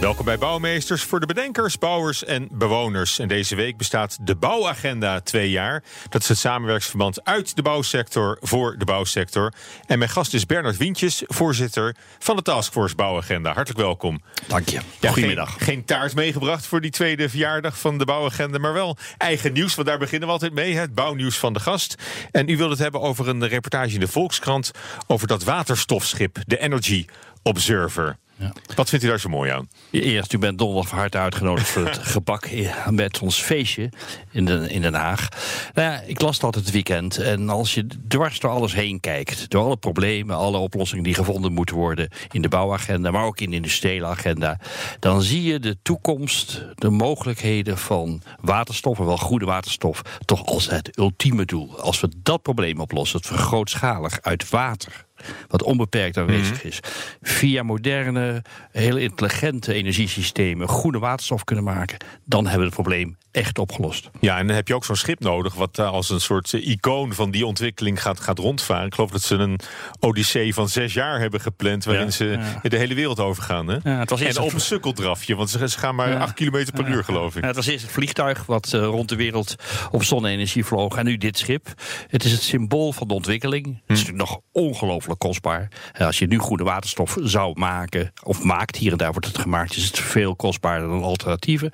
Welkom bij Bouwmeesters voor de bedenkers, bouwers en bewoners. En deze week bestaat de Bouwagenda twee jaar. Dat is het samenwerksverband uit de bouwsector voor de bouwsector. En mijn gast is Bernard Wientjes, voorzitter van de Taskforce Bouwagenda. Hartelijk welkom. Dank je. Ja, Goedemiddag. Geen, geen taart meegebracht voor die tweede verjaardag van de Bouwagenda, maar wel eigen nieuws, want daar beginnen we altijd mee. Het bouwnieuws van de gast. En u wilt het hebben over een reportage in de Volkskrant over dat waterstofschip, de Energy Observer. Ja. Wat vindt u daar zo mooi aan? Eerst, u bent donderdag van harte uitgenodigd voor het gebak met ons feestje in, de, in Den Haag. Nou ja, ik las altijd het weekend. En als je dwars door alles heen kijkt, door alle problemen, alle oplossingen die gevonden moeten worden in de bouwagenda, maar ook in de industriële agenda, dan zie je de toekomst, de mogelijkheden van waterstof, en wel goede waterstof, toch als het ultieme doel. Als we dat probleem oplossen, het vergrootschalig uit water wat onbeperkt aanwezig Mhm. is, via moderne, hele intelligente energiesystemen goede waterstof kunnen maken, dan hebben we het probleem echt opgelost. Ja, en dan heb je ook zo'n schip nodig, wat eh, als een soort eh, icoon van die ontwikkeling gaat, gaat rondvaren. Ik geloof dat ze een odyssee van zes jaar hebben gepland, waarin Ja, ze ja. de hele wereld overgaan. Hè? Ja, het was eerst en een op een sukkeldrafje, want ze, ze gaan maar. 8 kilometer per uur, geloof ik. Het was eerst het vliegtuig wat eh, rond de wereld op zonne-energie vloog. En nu dit schip. Het is het symbool van de ontwikkeling. Het is natuurlijk nog ongelooflijk kostbaar. Eh, als je nu goede waterstof zou maken, of maakt, hier en daar wordt het gemaakt, is het veel kostbaarder dan alternatieven.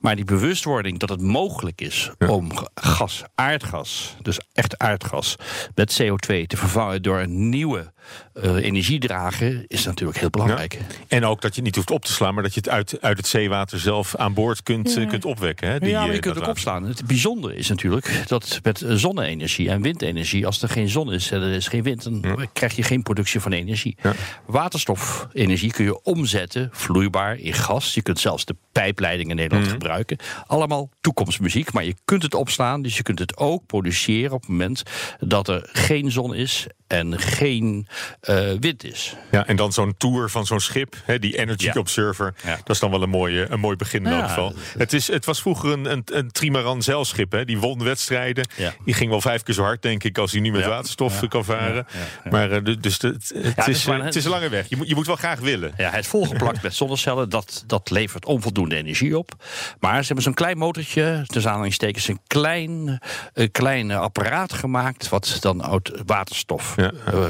Maar die bewustwording dat het mogelijk is om gas, aardgas, dus echt aardgas, met CO2 te vervangen door een nieuwe eh, energiedrager, is natuurlijk heel belangrijk. Ja. En ook dat je het niet hoeft op te slaan, maar dat je het uit, uit het zeewater zelf aan boord kunt, eh, kunt opwekken. Hè? Die, ja, maar je kunt ook opslaan. Het bijzondere is natuurlijk dat met zonne-energie en windenergie, als er geen zon is en er is geen wind, dan krijg je geen productie van energie. Ja. Waterstofenergie kun je omzetten, vloeibaar in gas. Je kunt zelfs de pijpleiding in Nederland gebruiken. Allemaal toekomstmuziek, maar je kunt het opslaan, dus je kunt het ook produceren op het moment dat er geen zon is en geen eh, wind is. Ja, en dan zo'n tour van zo'n schip, hè, die Energy Ja. Observer. Ja. Dat is dan wel een, mooie, een mooi begin in elk geval. Het, is, het was vroeger een, een, een trimaran zeilschip. Hè. Die won wedstrijden. Die ging wel vijf keer zo hard, denk ik, als hij nu met waterstof kan varen. Ja. Maar eh, dus de- het, het, het is, maar eh, het is een lange weg. Je moet, je moet wel graag willen. Ja, het volgeplakt met zonnecellen, dat, dat levert onvoldoende energie op. Maar ze hebben zo'n klein motortje, tussen aanhalingstekens, een klein, een klein eh, apparaat gemaakt... wat dan uit waterstof Ja. eh,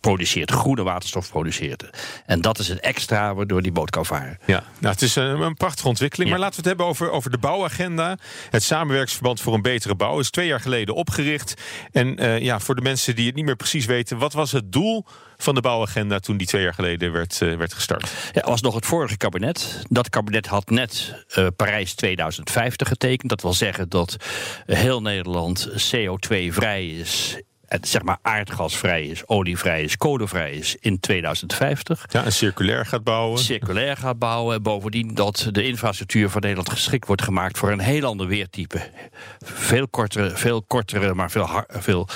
produceert, groene waterstof produceert. En dat is het extra waardoor die boot kan varen. Ja, nou, het is een, een prachtige ontwikkeling. Ja. Maar laten we het hebben over, over de bouwagenda. Het Samenwerksverband voor een Betere Bouw is twee jaar geleden opgericht. En eh, ja, voor de mensen die het niet meer precies weten, wat was het doel van de bouwagenda toen die twee jaar geleden werd, eh, werd gestart? Ja, was nog het vorige kabinet. Dat kabinet had net eh, Parijs 2050 getekend. Dat wil zeggen dat heel Nederland CO2-vrij is. Zeg maar aardgasvrij is, olievrij is, kolenvrij is in 2050. Ja, en circulair gaat bouwen. Circulair gaat bouwen. En bovendien dat de infrastructuur van Nederland geschikt wordt gemaakt voor een heel ander weertype. Veel kortere, veel kortere maar veel, veel,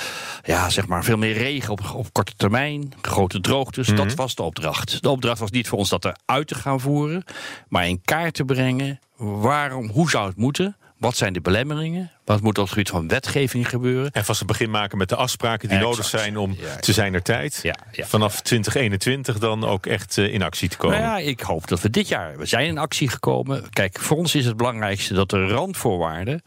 ja, zeg maar, veel meer regen op, op korte termijn. Grote droogtes. Dat was de opdracht. De opdracht was niet voor ons dat eruit te gaan voeren. Maar in kaart te brengen. Waarom, hoe zou het moeten? Wat zijn de belemmeringen? Wat moet op het gebied van wetgeving gebeuren? En vast het begin maken met de afspraken die Exact. nodig zijn om Ja, te zijn er tijd. Ja, ja. Vanaf 2021 dan ook echt eh, in actie te komen. Nou ja, ik hoop dat we dit jaar. We zijn in actie gekomen. Kijk, voor ons is het belangrijkste dat er randvoorwaarden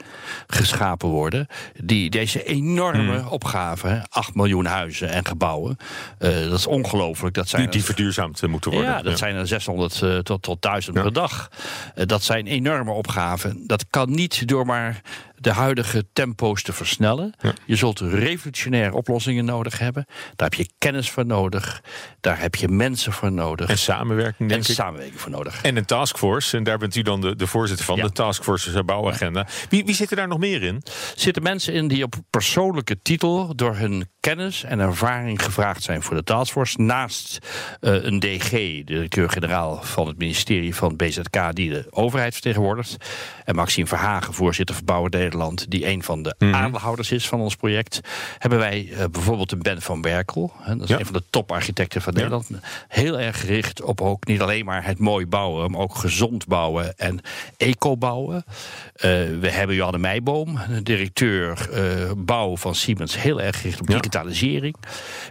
geschapen worden. die deze enorme Hmm. opgave, hè, 8 miljoen huizen en gebouwen. eh, dat is ongelooflijk. Dat zijn die, die er- verduurzaamd eh, moeten worden. ja, dat zijn er 600 eh, tot, tot 1000 per dag. Dat zijn enorme opgaven. Dat kan niet door maar de huidige tempo's te versnellen. Je zult revolutionaire oplossingen nodig hebben. Daar heb je kennis voor nodig. Daar heb je mensen voor nodig. En samenwerking, denk en ik. samenwerking voor nodig. En een taskforce. En daar bent u dan de, de voorzitter van, Ja. de taskforce bouwagenda. Wie, wie zit er daar nog meer in? zitten mensen in die op persoonlijke titel door hun kennis en ervaring gevraagd zijn voor de taskforce. Naast eh, een DG, de directeur-generaal van het ministerie van BZK, die de overheid vertegenwoordigt. En Maxime Verhagen, voorzitter van Bouwen Nederland, die een van de aandeelhouders is van ons project. Hebben wij eh, bijvoorbeeld een Ben van Berkel, hè, dat is Ja. een van de toparchitecten van Nederland. Heel erg gericht op ook niet alleen maar het mooi bouwen, maar ook gezond bouwen en eco bouwen. Eh, we hebben Johanne Meijboom, directeur eh, bouw van Siemens, heel erg gericht op digitalisering.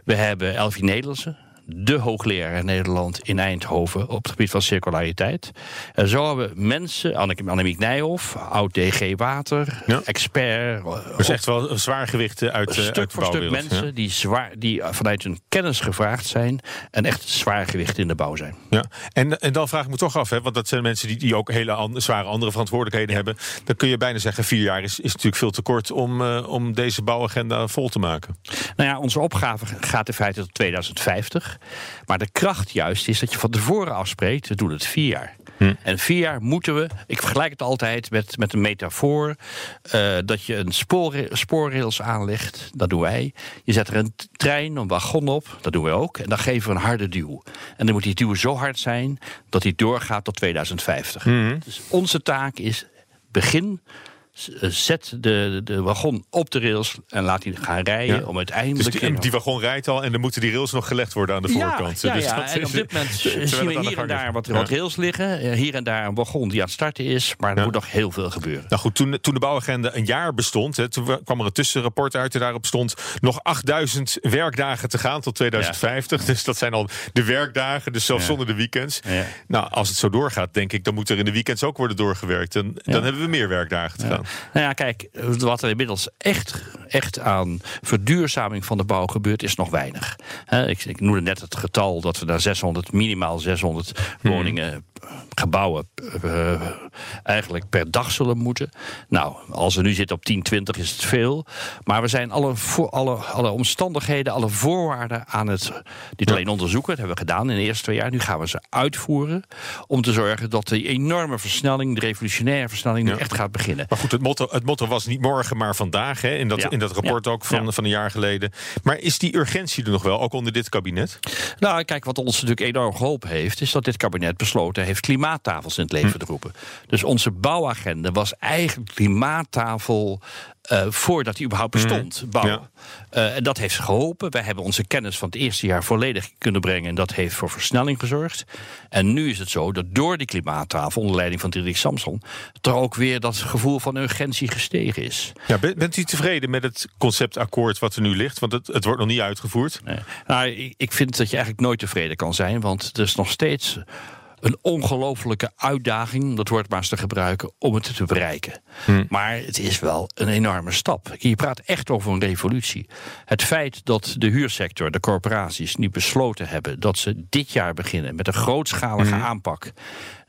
We hebben Elfie Nederlandse, de hoogleraar in Nederland in Eindhoven op het gebied van circulariteit. En zo hebben mensen, Annemiek Nijhoff, oud DG Water, Ja. expert. eh, Dus echt wel een zwaar gewicht uit, eh, uit stuk de voor stuk mensen die, zwaar, die vanuit hun kennis gevraagd zijn en echt zwaar gewicht in de bouw zijn. Ja. En, en dan vraag ik me toch af, hè, want dat zijn mensen die, die ook hele an- zware andere verantwoordelijkheden hebben. Dan kun je bijna zeggen, vier jaar is, is natuurlijk veel te kort om, eh, om deze bouwagenda vol te maken. Nou ja, onze opgave gaat in feite tot 2050. Maar de kracht juist is dat je van tevoren afspreekt, we doen het vier jaar. En vier jaar moeten we, ik vergelijk het altijd met, met een metafoor, eh, dat je een spoor, spoorrails aanlegt, dat doen wij. Je zet er een trein, een wagon op, dat doen we ook. En dan geven we een harde duw. En dan moet die duw zo hard zijn dat die doorgaat tot 2050. Dus onze taak is begin. Eh, Zet de, de wagon op de rails en laat die gaan rijden Ja. om Dus uiteindelijk. die, en die wagon rijdt al en dan moeten die rails nog gelegd worden aan de voorkant. Ja, Dus ja, dat en op dit moment zien we hier en daar wat, Ja. wat rails liggen. Eh, Hier en daar een wagon die aan het starten is. Maar er Ja. moet nog heel veel gebeuren. Nou goed, toen, toen de bouwagenda een jaar bestond, hè, toen wa- kwam er een tussenrapport uit en daarop stond nog 8000 werkdagen te gaan tot 2050. Dus dat zijn al de werkdagen, dus zelfs Ja. zonder de weekends. Ja. Nou, als het zo doorgaat, denk ik, dan moet er in de weekends ook worden doorgewerkt. En dan hebben we meer werkdagen te gaan. Nou ja, kijk, wat er inmiddels echt, echt aan verduurzaming van de bouw gebeurt, is nog weinig. Ik noemde net het getal dat we naar 600, minimaal 600 Hmm. woningen, gebouwen, eh, eigenlijk per dag zullen moeten. Nou, als we nu zitten op 10, 20 is het veel. Maar we zijn alle, voor, alle, alle omstandigheden, alle voorwaarden aan het niet alleen onderzoeken, dat hebben we gedaan in de eerste twee jaar. Nu gaan we ze uitvoeren om te zorgen dat die enorme versnelling, de revolutionaire versnelling, nu Ja. echt gaat beginnen. Maar goed, het motto, het motto was niet morgen, maar vandaag. Hè, in, dat, Ja. in dat rapport Ja. ook van, van een jaar geleden. Maar is die urgentie er nog wel, ook onder dit kabinet? Nou, kijk, wat ons natuurlijk enorm geholpen heeft, is dat dit kabinet besloten heeft klimaattafels in het leven te roepen. Dus onze bouwagenda was eigenlijk klimaattafel eh, voordat die überhaupt bestond. Bouwen. Ja. Eh, en dat heeft geholpen. Wij hebben onze kennis van het eerste jaar volledig kunnen brengen. En dat heeft voor versnelling gezorgd. En nu is het zo dat door die klimaattafel, onder leiding van Diederik Samson, er ook weer dat gevoel van urgentie gestegen is. Ja, ben- bent u tevreden met het conceptakkoord wat er nu ligt? Want het, het wordt nog niet uitgevoerd. Nee. Nou, ik- ik vind dat je eigenlijk nooit tevreden kan zijn, want er is nog steeds een ongelofelijke uitdaging, om dat woord maar eens te gebruiken, om het te bereiken. Maar het is wel een enorme stap. Je praat echt over een revolutie. Het feit dat de huursector, de corporaties, nu besloten hebben dat ze dit jaar beginnen met een grootschalige aanpak.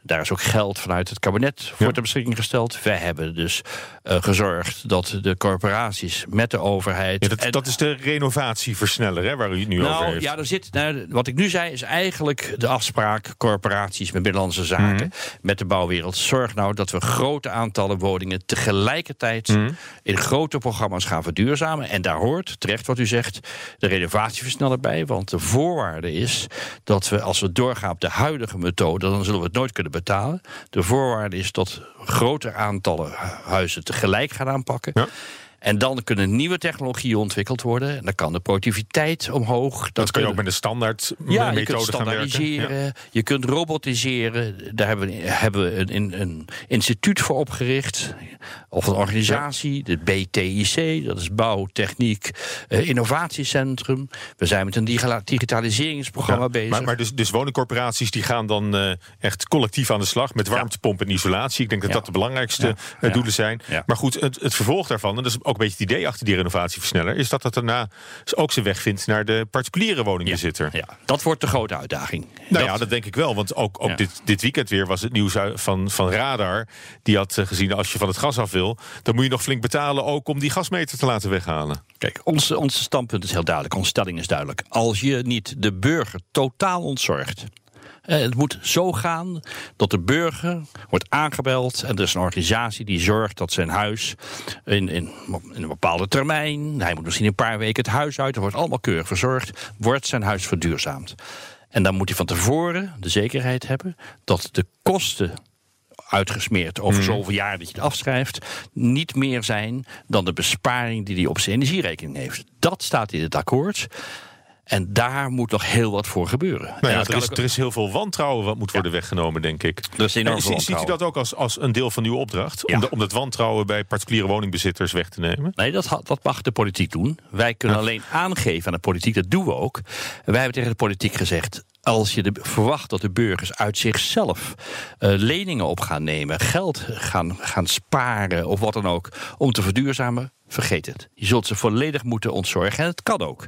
Daar is ook geld vanuit het kabinet voor Ja. ter beschikking gesteld. Wij hebben dus eh, gezorgd dat de corporaties met de overheid. Ja, dat, en- dat is de renovatieversneller, hè, waar u het nu over nou, heeft. ja, er zit, nou, wat ik nu zei is eigenlijk de afspraak corporaties met binnenlandse zaken, Mhm. met de bouwwereld. Zorg nou dat we grote aantallen woningen tegelijkertijd Mhm. in grote programma's gaan verduurzamen. En daar hoort, terecht wat u zegt, de renovatieversneller bij. Want de voorwaarde is dat we, als we doorgaan op de huidige methode, dan zullen we het nooit kunnen betalen. De voorwaarde is dat grote aantallen huizen tegelijk gaan aanpakken. Ja. En dan kunnen nieuwe technologieën ontwikkeld worden. En dan kan de productiviteit omhoog. Dat kan je kunnen- ook met de standaard ja, je kunt standaardiseren, Ja. je kunt robotiseren. Daar hebben we, hebben we een, een, een instituut voor opgericht. Of een organisatie, de BTIC, dat is Bouwtechniek eh, Innovatiecentrum. We zijn met een digitaliseringsprogramma Ja, bezig. Maar, maar dus, dus woningcorporaties die gaan dan eh, echt collectief aan de slag met warmtepomp en isolatie. Ik denk dat dat de belangrijkste eh, doelen zijn. Maar goed, het, het vervolg daarvan, en dat is ook een beetje het idee achter die renovatieversneller, is dat het daarna ook zijn weg vindt naar de particuliere woningbezitter. Ja, dat wordt de grote uitdaging. Nou dat, ja, dat denk ik wel. Want ook, ook Ja. dit, dit weekend weer was het nieuws van, van Radar. Die had eh, gezien, als je van het gas af wil... dan moet je nog flink betalen ook om die gasmeter te laten weghalen. Kijk, ons, ons standpunt is heel duidelijk. Onze stelling is duidelijk. Als je niet de burger totaal ontzorgt. Eh, Het moet zo gaan dat de burger wordt aangebeld en er is een organisatie die zorgt dat zijn huis in, in, in een bepaalde termijn, hij moet misschien een paar weken het huis uit, er wordt allemaal keurig verzorgd, wordt zijn huis verduurzaamd. En dan moet hij van tevoren de zekerheid hebben dat de kosten uitgesmeerd over zoveel jaar dat je het afschrijft, niet meer zijn dan de besparing die hij op zijn energierekening heeft. Dat staat in het akkoord. En daar moet nog heel wat voor gebeuren. Nou ja, er, is, ook- er is heel veel wantrouwen wat moet worden weggenomen, denk ik. Er is enorm En veel zi- Ziet u dat ook als, als een deel van uw opdracht? Om, de- om dat wantrouwen bij particuliere woningbezitters weg te nemen? Nee, dat, dat mag de politiek doen. Wij kunnen alleen aangeven aan de politiek, dat doen we ook. Wij hebben tegen de politiek gezegd. Als je de, verwacht dat de burgers uit zichzelf eh, leningen op gaan nemen, geld gaan, gaan sparen of wat dan ook, om te verduurzamen, vergeet het. Je zult ze volledig moeten ontzorgen en het kan ook.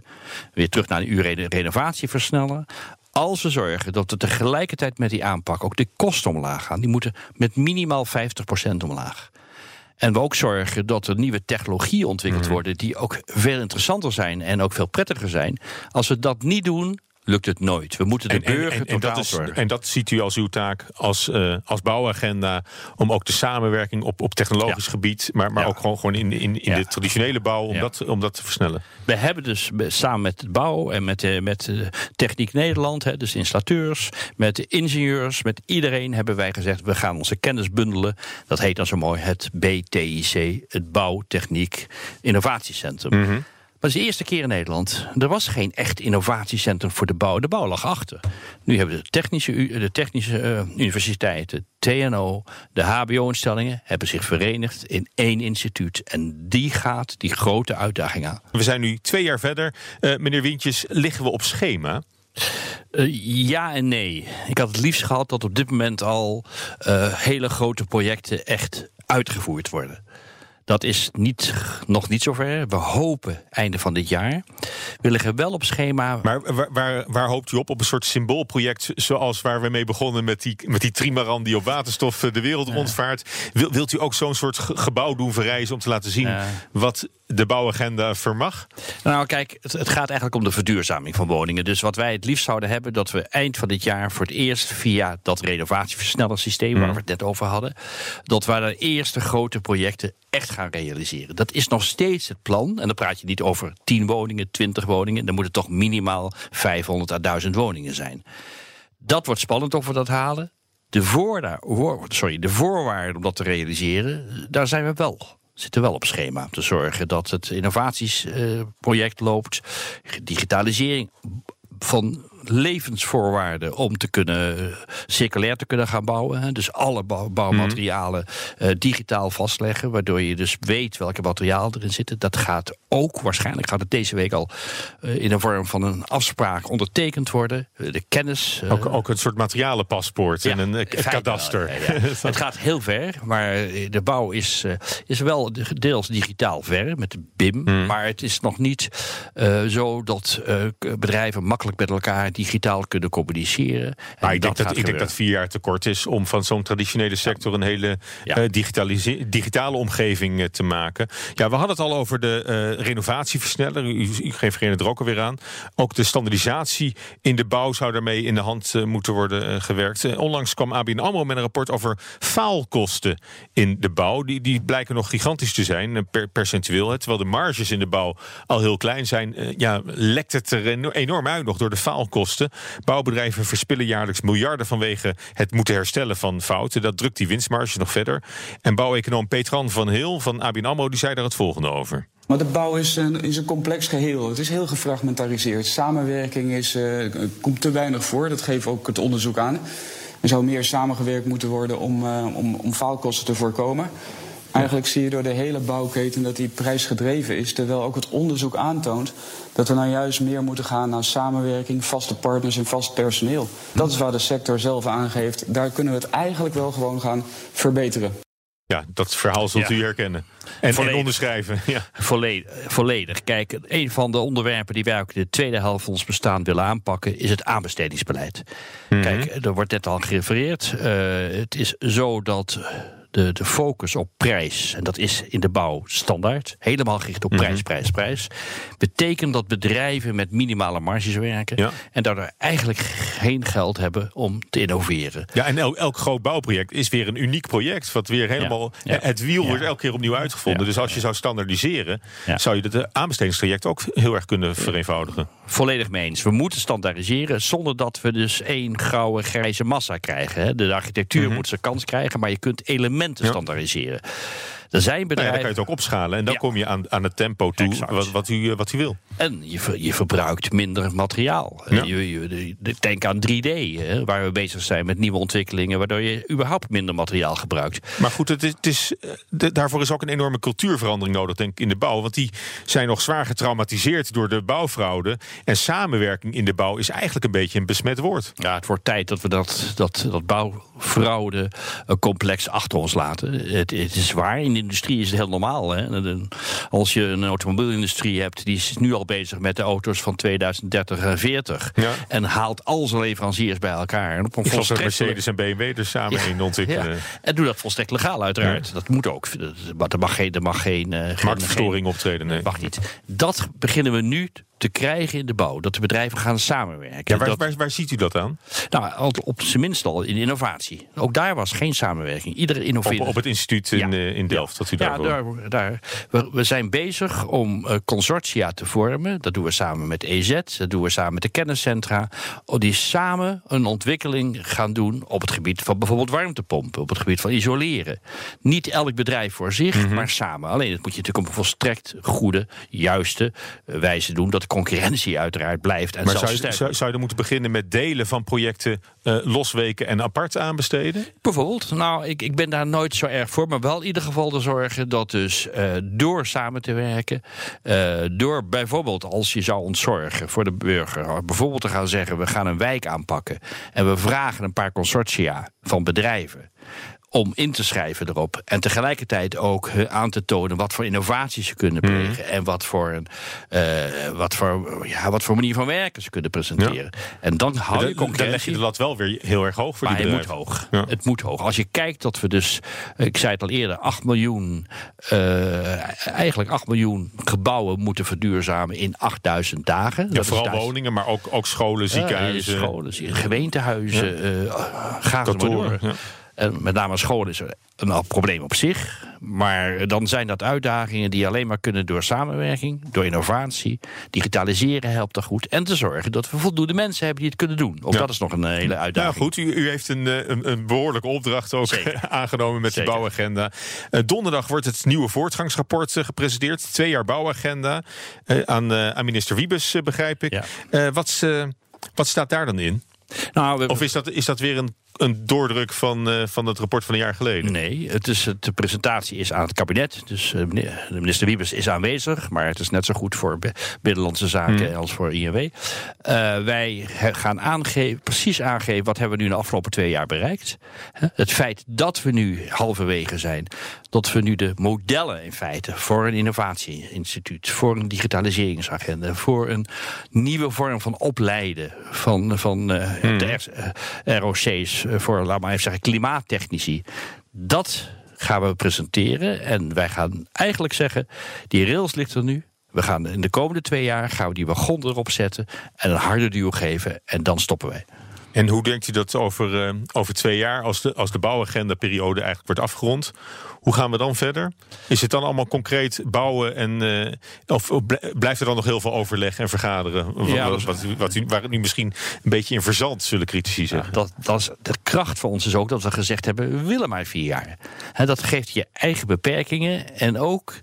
Weer terug naar reno- renovatie versnellen. Als we zorgen dat we tegelijkertijd met die aanpak ook de kosten omlaag gaan, die moeten met minimaal 50% omlaag. En we ook zorgen dat er nieuwe technologieën ontwikkeld Mhm. worden die ook veel interessanter zijn en ook veel prettiger zijn. Als we dat niet doen, lukt het nooit. We moeten de En, en, burger en, en totaal dat is, en dat ziet u als uw taak als, eh, als bouwagenda... om ook de samenwerking op, op technologisch Ja. gebied... maar, maar Ja. ook gewoon, gewoon in, in, in Ja. de traditionele bouw... om, dat, om dat te versnellen. We hebben dus samen met de bouw en met, eh, met eh, Techniek Nederland, hè, dus installateurs, met de ingenieurs, met iedereen hebben wij gezegd: we gaan onze kennis bundelen. Dat heet dan zo mooi het BTIC, het Bouwtechniek Innovatiecentrum. Dat is de eerste keer in Nederland. Er was geen echt innovatiecentrum voor de bouw. De bouw lag achter. Nu hebben de technische, de technische eh, universiteiten, TNO, de HBO-instellingen hebben zich verenigd in één instituut. En die gaat die grote uitdaging aan. We zijn nu twee jaar verder. Eh, meneer Wintjes, liggen we op schema? Eh, ja en nee. Ik had het liefst gehad dat op dit moment al hele grote projecten echt uitgevoerd worden. Dat is niet, nog niet zover. We hopen einde van dit jaar. We liggen wel op schema. Maar waar, waar, waar hoopt u op? Op een soort symboolproject zoals waar we mee begonnen... met die, met die trimaran die op waterstof eh, de wereld rondvaart. Wil, wilt u ook zo'n soort ge- gebouw doen verrijzen... om te laten zien wat de bouwagenda vermag? Nou, kijk, het, het gaat eigenlijk om de verduurzaming van woningen. Dus wat wij het liefst zouden hebben, dat we eind van dit jaar voor het eerst via dat renovatieversnellersysteem waar we het net over hadden, dat we de eerste grote projecten echt gaan realiseren. Dat is nog steeds het plan. En dan praat je niet over 10 woningen, 20 woningen. Dan moeten toch minimaal 500 à 1000 woningen zijn. Dat wordt spannend of we dat halen. De, voor, sorry, de voorwaarden om dat te realiseren, daar zijn we wel. Zitten wel op schema. Te zorgen dat het innovatiesproject loopt. Digitalisering van levensvoorwaarden om te kunnen eh, circulair te kunnen gaan bouwen. Dus alle bouw- bouwmaterialen eh, digitaal vastleggen, waardoor je dus weet welke materialen erin zitten. Dat gaat ook, waarschijnlijk gaat het deze week al eh, in de vorm van een afspraak ondertekend worden. De kennis. Ook, ook een soort materialenpaspoort en een kadaster. wel, ja, ja. het gaat heel ver, maar de bouw is, is wel deels digitaal ver met de BIM. Hmm. Maar het is nog niet zo dat bedrijven makkelijk met elkaar digitaal kunnen communiceren. Maar ik denk, dat, ik denk dat vier jaar te kort is om van zo'n traditionele sector een hele Ja. eh, digitale omgeving eh, te maken. Ja, we hadden het al over de eh, renovatieversneller. U, u geeft er ook alweer aan. Ook de standaardisatie in de bouw zou daarmee in de hand moeten worden gewerkt. Onlangs kwam ABN AMRO met een rapport over faalkosten in de bouw. Die, die blijken nog gigantisch te zijn, per, percentueel. hè. Terwijl de marges in de bouw al heel klein zijn, ja, lekt het er eno- enorm uit nog door de faalkosten. Bouwbedrijven verspillen jaarlijks miljarden vanwege het moeten herstellen van fouten. Dat drukt die winstmarges nog verder. En bouweconoom Petran van Heel van ABN AMRO die zei daar het volgende over. Maar de bouw is een, is een complex geheel. Het is heel gefragmentariseerd. Samenwerking is, eh, komt te weinig voor. Dat geeft ook het onderzoek aan. Er zou meer samengewerkt moeten worden om, eh, om, om faalkosten te voorkomen. Eigenlijk zie je door de hele bouwketen dat die prijsgedreven is. Terwijl ook het onderzoek aantoont dat we nou juist meer moeten gaan naar samenwerking, vaste partners en vast personeel. Dat is waar de sector zelf aangeeft. Daar kunnen we het eigenlijk wel gewoon gaan verbeteren. Ja, dat verhaal zult Ja. u herkennen. En, en Volledig. onderschrijven. Ja. Volledig, volledig. Kijk, een van de onderwerpen die wij ook in de tweede helft van ons bestaan willen aanpakken, is het aanbestedingsbeleid. Kijk, er wordt net al gerefereerd. eh, het is zo dat de, de focus op prijs, en dat is in de bouw standaard, helemaal gericht op prijs, prijs, prijs, betekent dat bedrijven met minimale marges werken Ja. en daardoor eigenlijk geen geld hebben om te innoveren. Ja, en elk, elk groot bouwproject is weer een uniek project. Wat weer helemaal. Ja. Het wiel wordt elke keer opnieuw uitgevonden. Dus als je zou standaardiseren, zou je het aanbestedingstraject ook heel erg kunnen vereenvoudigen. Volledig mee eens. We moeten standaardiseren zonder dat we dus één grauwe grijze massa krijgen. hè. De architectuur moet zijn kans krijgen, maar je kunt elementen Mhm. Ja. standaardiseren. Er zijn Nou ja, dan bedrijven. kan je het ook opschalen. En dan Ja. kom je aan, aan het tempo toe Exact. wat, wat, u, eh, wat u wil. En je, ver- je verbruikt minder materiaal. Ja. Je, je- de- denk aan 3D, hè, waar we bezig zijn met nieuwe ontwikkelingen, waardoor je überhaupt minder materiaal gebruikt. Maar goed, het is, het is, eh, de- daarvoor is ook een enorme cultuurverandering nodig, denk ik, in de bouw. Want die zijn nog zwaar getraumatiseerd door de bouwfraude. En samenwerking in de bouw is eigenlijk een beetje een besmet woord. Ja, het wordt tijd dat we dat, dat, dat bouwfraude eh, complex achter ons laten. Het, het is waar, in de industrie is het heel normaal. Hè? Als je een automobielindustrie hebt, die is nu al bezig met de auto's van 2030 en 40. Ja. En haalt al zijn leveranciers bij elkaar. En op een volstrekt- Mercedes en BMW er samen in ontwikkelen. Ja, en doe dat volstrekt legaal, uiteraard. Dat moet ook. Maar er mag geen. Er mag geen, eh, Marktverstoring optreden, nee. Mag niet. Dat beginnen we nu te krijgen in de bouw. Dat de bedrijven gaan samenwerken. Ja, waar, dat, waar, waar ziet u dat aan? nou, op zijn minst al in innovatie. Ook daar was geen samenwerking. Iedere Op, innoveerde... op het instituut in, Ja. eh, in Delft, dat u ja, daar, daar, we, we zijn bezig om eh, consortia te vormen. Dat doen we samen met EZ, dat doen we samen met de kenniscentra. oh, Die samen een ontwikkeling gaan doen op het gebied van bijvoorbeeld warmtepompen, op het gebied van isoleren. Niet elk bedrijf voor zich, Mhm. maar samen. Alleen dat moet je natuurlijk op een volstrekt goede, juiste eh, wijze doen. Dat de concurrentie uiteraard blijft en Maar zou je, zou, zou je moeten beginnen met delen van projecten eh, losweken en apart aanbesteden? Bijvoorbeeld, nou, ik, ik ben daar nooit zo erg voor, maar wel in ieder geval zorgen dat dus eh, door samen te werken, eh, door bijvoorbeeld als je zou ontzorgen voor de burger, bijvoorbeeld te gaan zeggen: we gaan een wijk aanpakken en we vragen een paar consortia van bedrijven om in te schrijven erop. En tegelijkertijd ook eh, aan te tonen wat voor innovaties ze kunnen plegen. En wat voor, een, eh, wat, voor, ja, wat voor manier van werken ze kunnen presenteren. En dan hou je dan leg je concurrentie. de lat wel weer heel erg hoog voor Maar die het moet hoog. Ja. Het moet hoog. Als je kijkt dat we dus, ik zei het al eerder, 8 miljoen, eh, eigenlijk 8 miljoen gebouwen moeten verduurzamen in 8000 dagen. Ja, Dat vooral duizend- woningen, maar ook, ook scholen, ziekenhuizen. eh, scholen, gemeentehuizen, eh ga door. En met name scholen is een probleem op zich. Maar dan zijn dat uitdagingen die alleen maar kunnen door samenwerking, door innovatie. Digitaliseren helpt er goed. En te zorgen dat we voldoende mensen hebben die het kunnen doen. Ook Ja. dat is nog een eh, hele Nou uitdaging. goed, u, u heeft een, eh, een, een behoorlijke opdracht ook Zeker. aangenomen met Zeker. de bouwagenda. Eh, donderdag wordt het nieuwe voortgangsrapport gepresenteerd. Twee jaar bouwagenda aan, aan minister Wiebes, begrijp ik. Ja. Wat, wat staat daar dan in? Nou, we- Of is dat, is dat weer een, een doordruk van, eh, van het rapport van een jaar geleden? Nee, het is, de presentatie is aan het kabinet. Dus eh, de minister Wiebes is aanwezig. Maar het is net zo goed voor Bi- Binnenlandse Zaken als voor INW. Eh, wij gaan aangeven, precies aangeven wat hebben we nu de afgelopen twee jaar bereikt. Het feit dat we nu halverwege zijn. Dat we nu de modellen in feite voor een innovatieinstituut. Voor een digitaliseringsagenda. Voor een nieuwe vorm van opleiden van, van eh, de ROC's. Eh, Voor, laat maar even zeggen, klimaattechnici. Dat gaan we presenteren. En wij gaan eigenlijk zeggen, die rails ligt er nu. We gaan in de komende twee jaar gaan we die wagon erop zetten en een harde duw geven en dan stoppen wij. En hoe denkt u dat over, eh, over twee jaar, als de, als de bouwagenda-periode eigenlijk wordt afgerond, hoe gaan we dan verder? Is het dan allemaal concreet bouwen en eh, of of bl- blijft er dan nog heel veel overleg en vergaderen? Ja, wat, wat, u- wat u, waar het nu misschien een beetje in verzand, zullen critici zeggen. Dat, dat is, de kracht van ons is ook dat we gezegd hebben, we willen maar vier jaar. Dat geeft je eigen beperkingen en ook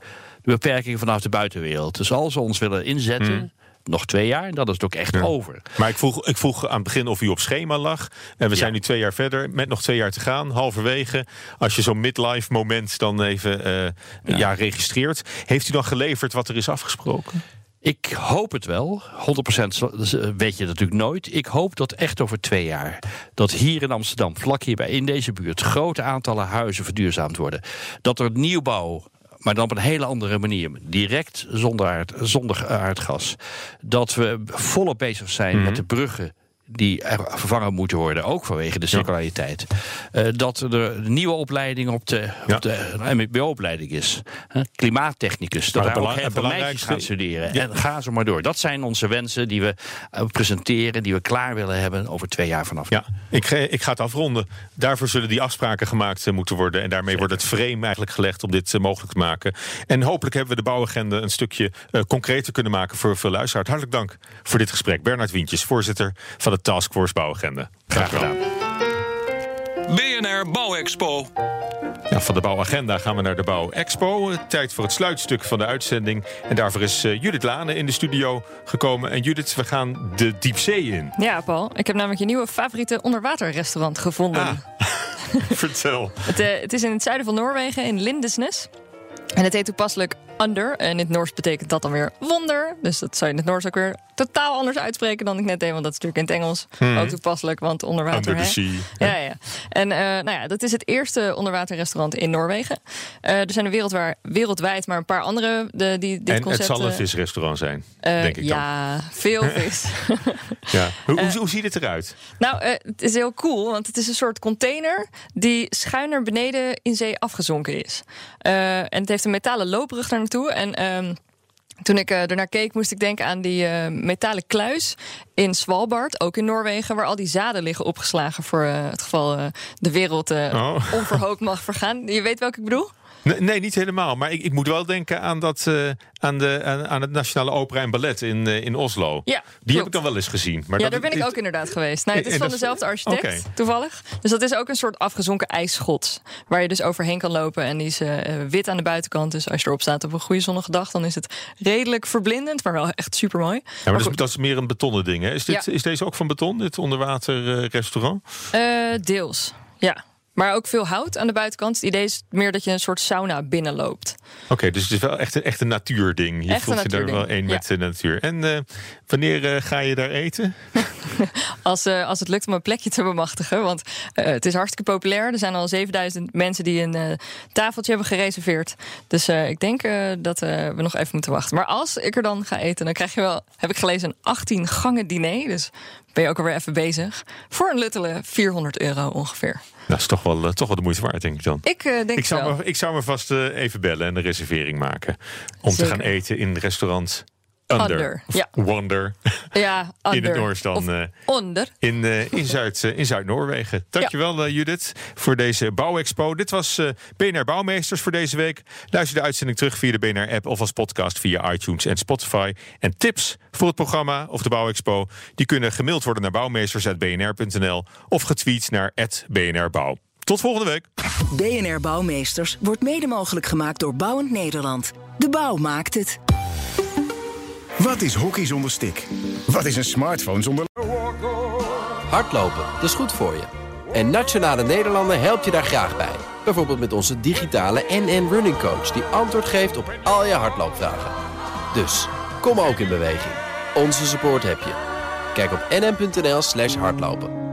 de beperkingen vanuit de buitenwereld. Dus als we ons willen inzetten, nog twee jaar, dan is het ook echt Ja. over. Maar ik vroeg, ik vroeg aan het begin of u op schema lag. En we zijn nu twee jaar verder, met nog twee jaar te gaan, halverwege. Als je zo'n midlife moment dan even eh, ja. registreert. Heeft u dan geleverd wat er is afgesproken? Ik hoop het wel. 100% weet je natuurlijk nooit. Ik hoop dat echt over twee jaar. dat hier in Amsterdam, vlak hierbij, in deze buurt. grote aantallen huizen verduurzaamd worden. Dat er nieuwbouw maar dan op een hele andere manier. Direct zonder, aard, zonder aardgas. Dat we volop bezig zijn met Mhm. de bruggen die er vervangen moeten worden, ook vanwege de circulariteit. Eh, dat er een nieuwe opleiding op de, Ja. op de MBO-opleiding is. Hè, klimaattechnicus. Dat daar het ook heel het veel meisjes gaan studeren. Ja. En ga zo maar door. Dat zijn onze wensen die we eh, presenteren, die we klaar willen hebben over twee jaar vanaf. Ja, ik, ga- ik ga het afronden. Daarvoor zullen die afspraken gemaakt eh, moeten worden. En daarmee wordt het frame eigenlijk gelegd om dit mogelijk te maken. En hopelijk hebben we de bouwagenda een stukje concreter kunnen maken voor veel luisteraars. Hartelijk dank voor dit gesprek. Bernard Wientjes, voorzitter van de Taskforce Bouwagenda. Graag gedaan. BNR Bouwexpo. Ja, van de bouwagenda gaan we naar de bouwexpo. Tijd voor het sluitstuk van de uitzending. En daarvoor is eh, Judith Lane in de studio gekomen. En Judith, we gaan de diepzee in. Ja, Paul. Ik heb namelijk je nieuwe favoriete onderwaterrestaurant gevonden. Ah. Vertel. Het, eh, het is in het zuiden van Noorwegen, in Lindesnes. En het heet toepasselijk Under. En in het Noors betekent dat dan weer wonder. Dus dat zou je in het Noors ook weer totaal anders uitspreken dan ik net deed. Want dat is natuurlijk in het Engels ook toepasselijk, want onder water. Hmm. Under the hè? sea. Ja, ja. En eh, nou ja, dat is het eerste onderwaterrestaurant in Noorwegen. Eh, er zijn er wereldwijd, wereldwijd maar een paar andere de, die dit En het concept... zal een eh, visrestaurant zijn, denk ik ja, veel vis. Ja. Hoe, hoe, hoe ziet het eruit? Nou, het is heel cool, want het is een soort container die schuin naar beneden in zee afgezonken is. En het heeft een metalen loopbrug daar naartoe. En ehm, toen ik eh, ernaar keek, moest ik denken aan die eh, metalen kluis in Svalbard, ook in Noorwegen, waar al die zaden liggen opgeslagen voor eh, het geval de wereld Oh. onverhoopt mag vergaan. Je weet welke ik bedoel? Nee, nee, niet helemaal. Maar ik, ik moet wel denken aan, dat, eh, aan, de, aan, aan het Nationale Opera en Ballet in, eh, in Oslo. Ja, Die klopt. heb ik dan wel eens gezien. Maar ja, dat- daar ben ik ook inderdaad geweest. Nou, het is van dezelfde architect, toevallig. Dus dat is ook een soort afgezonken ijsschot. Waar je dus overheen kan lopen. En die is eh, wit aan de buitenkant. Dus als je erop staat op een goede zonnige dag... dan is het redelijk verblindend, maar wel echt super mooi. Ja, maar dat is, dat is meer een betonnen ding. Hè? Is, dit, Ja. is deze ook van beton, dit onderwater restaurant? deels, ja. Maar ook veel hout aan de buitenkant. Het idee is meer dat je een soort sauna binnenloopt. Oké, dus het is wel echt een, echt een natuurding. Je Echt voelt je daar wel één ja. met de natuur. En eh, wanneer eh, ga je daar eten? Als, eh, als het lukt om een plekje te bemachtigen. Want het is hartstikke populair. Er zijn al 7000 mensen die een tafeltje hebben gereserveerd. Dus ik denk dat we nog even moeten wachten. Maar als ik er dan ga eten, dan krijg je wel, heb ik gelezen, een 18 gangen diner. Dus ben je ook alweer even bezig. Voor een luttele 400 euro ongeveer. Dat is toch wel, toch wel de moeite waard, denk ik dan. Ik denk Ik zou, wel. me, ik zou me vast even bellen en een reservering maken. Om te gaan eten in restaurant Under. Under, Of ja. Wonder. Ja, in het under. Noors dan. Of eh, onder. in, eh, in, Zuid, eh, in Zuid-Noorwegen. Dankjewel Judith voor deze bouwexpo. Dit was BNR Bouwmeesters voor deze week. Luister de uitzending terug via de BNR-app of als podcast via iTunes en Spotify. En tips voor het programma of de bouwexpo... die kunnen gemaild worden naar bouwmeesters.bnr.nl... of getweet naar @bnrbouw. Tot volgende week. BNR Bouwmeesters wordt mede mogelijk gemaakt door Bouwend Nederland. De bouw maakt het. Wat is hockey zonder stick? Wat is een smartphone zonder... Hardlopen, dat is goed voor je. En Nationale Nederlanden helpt je daar graag bij. Bijvoorbeeld met onze digitale NN Running Coach... die antwoord geeft op al je hardloopvragen. Dus, kom ook in beweging. Onze support heb je. Kijk op nn.nl slash hardlopen.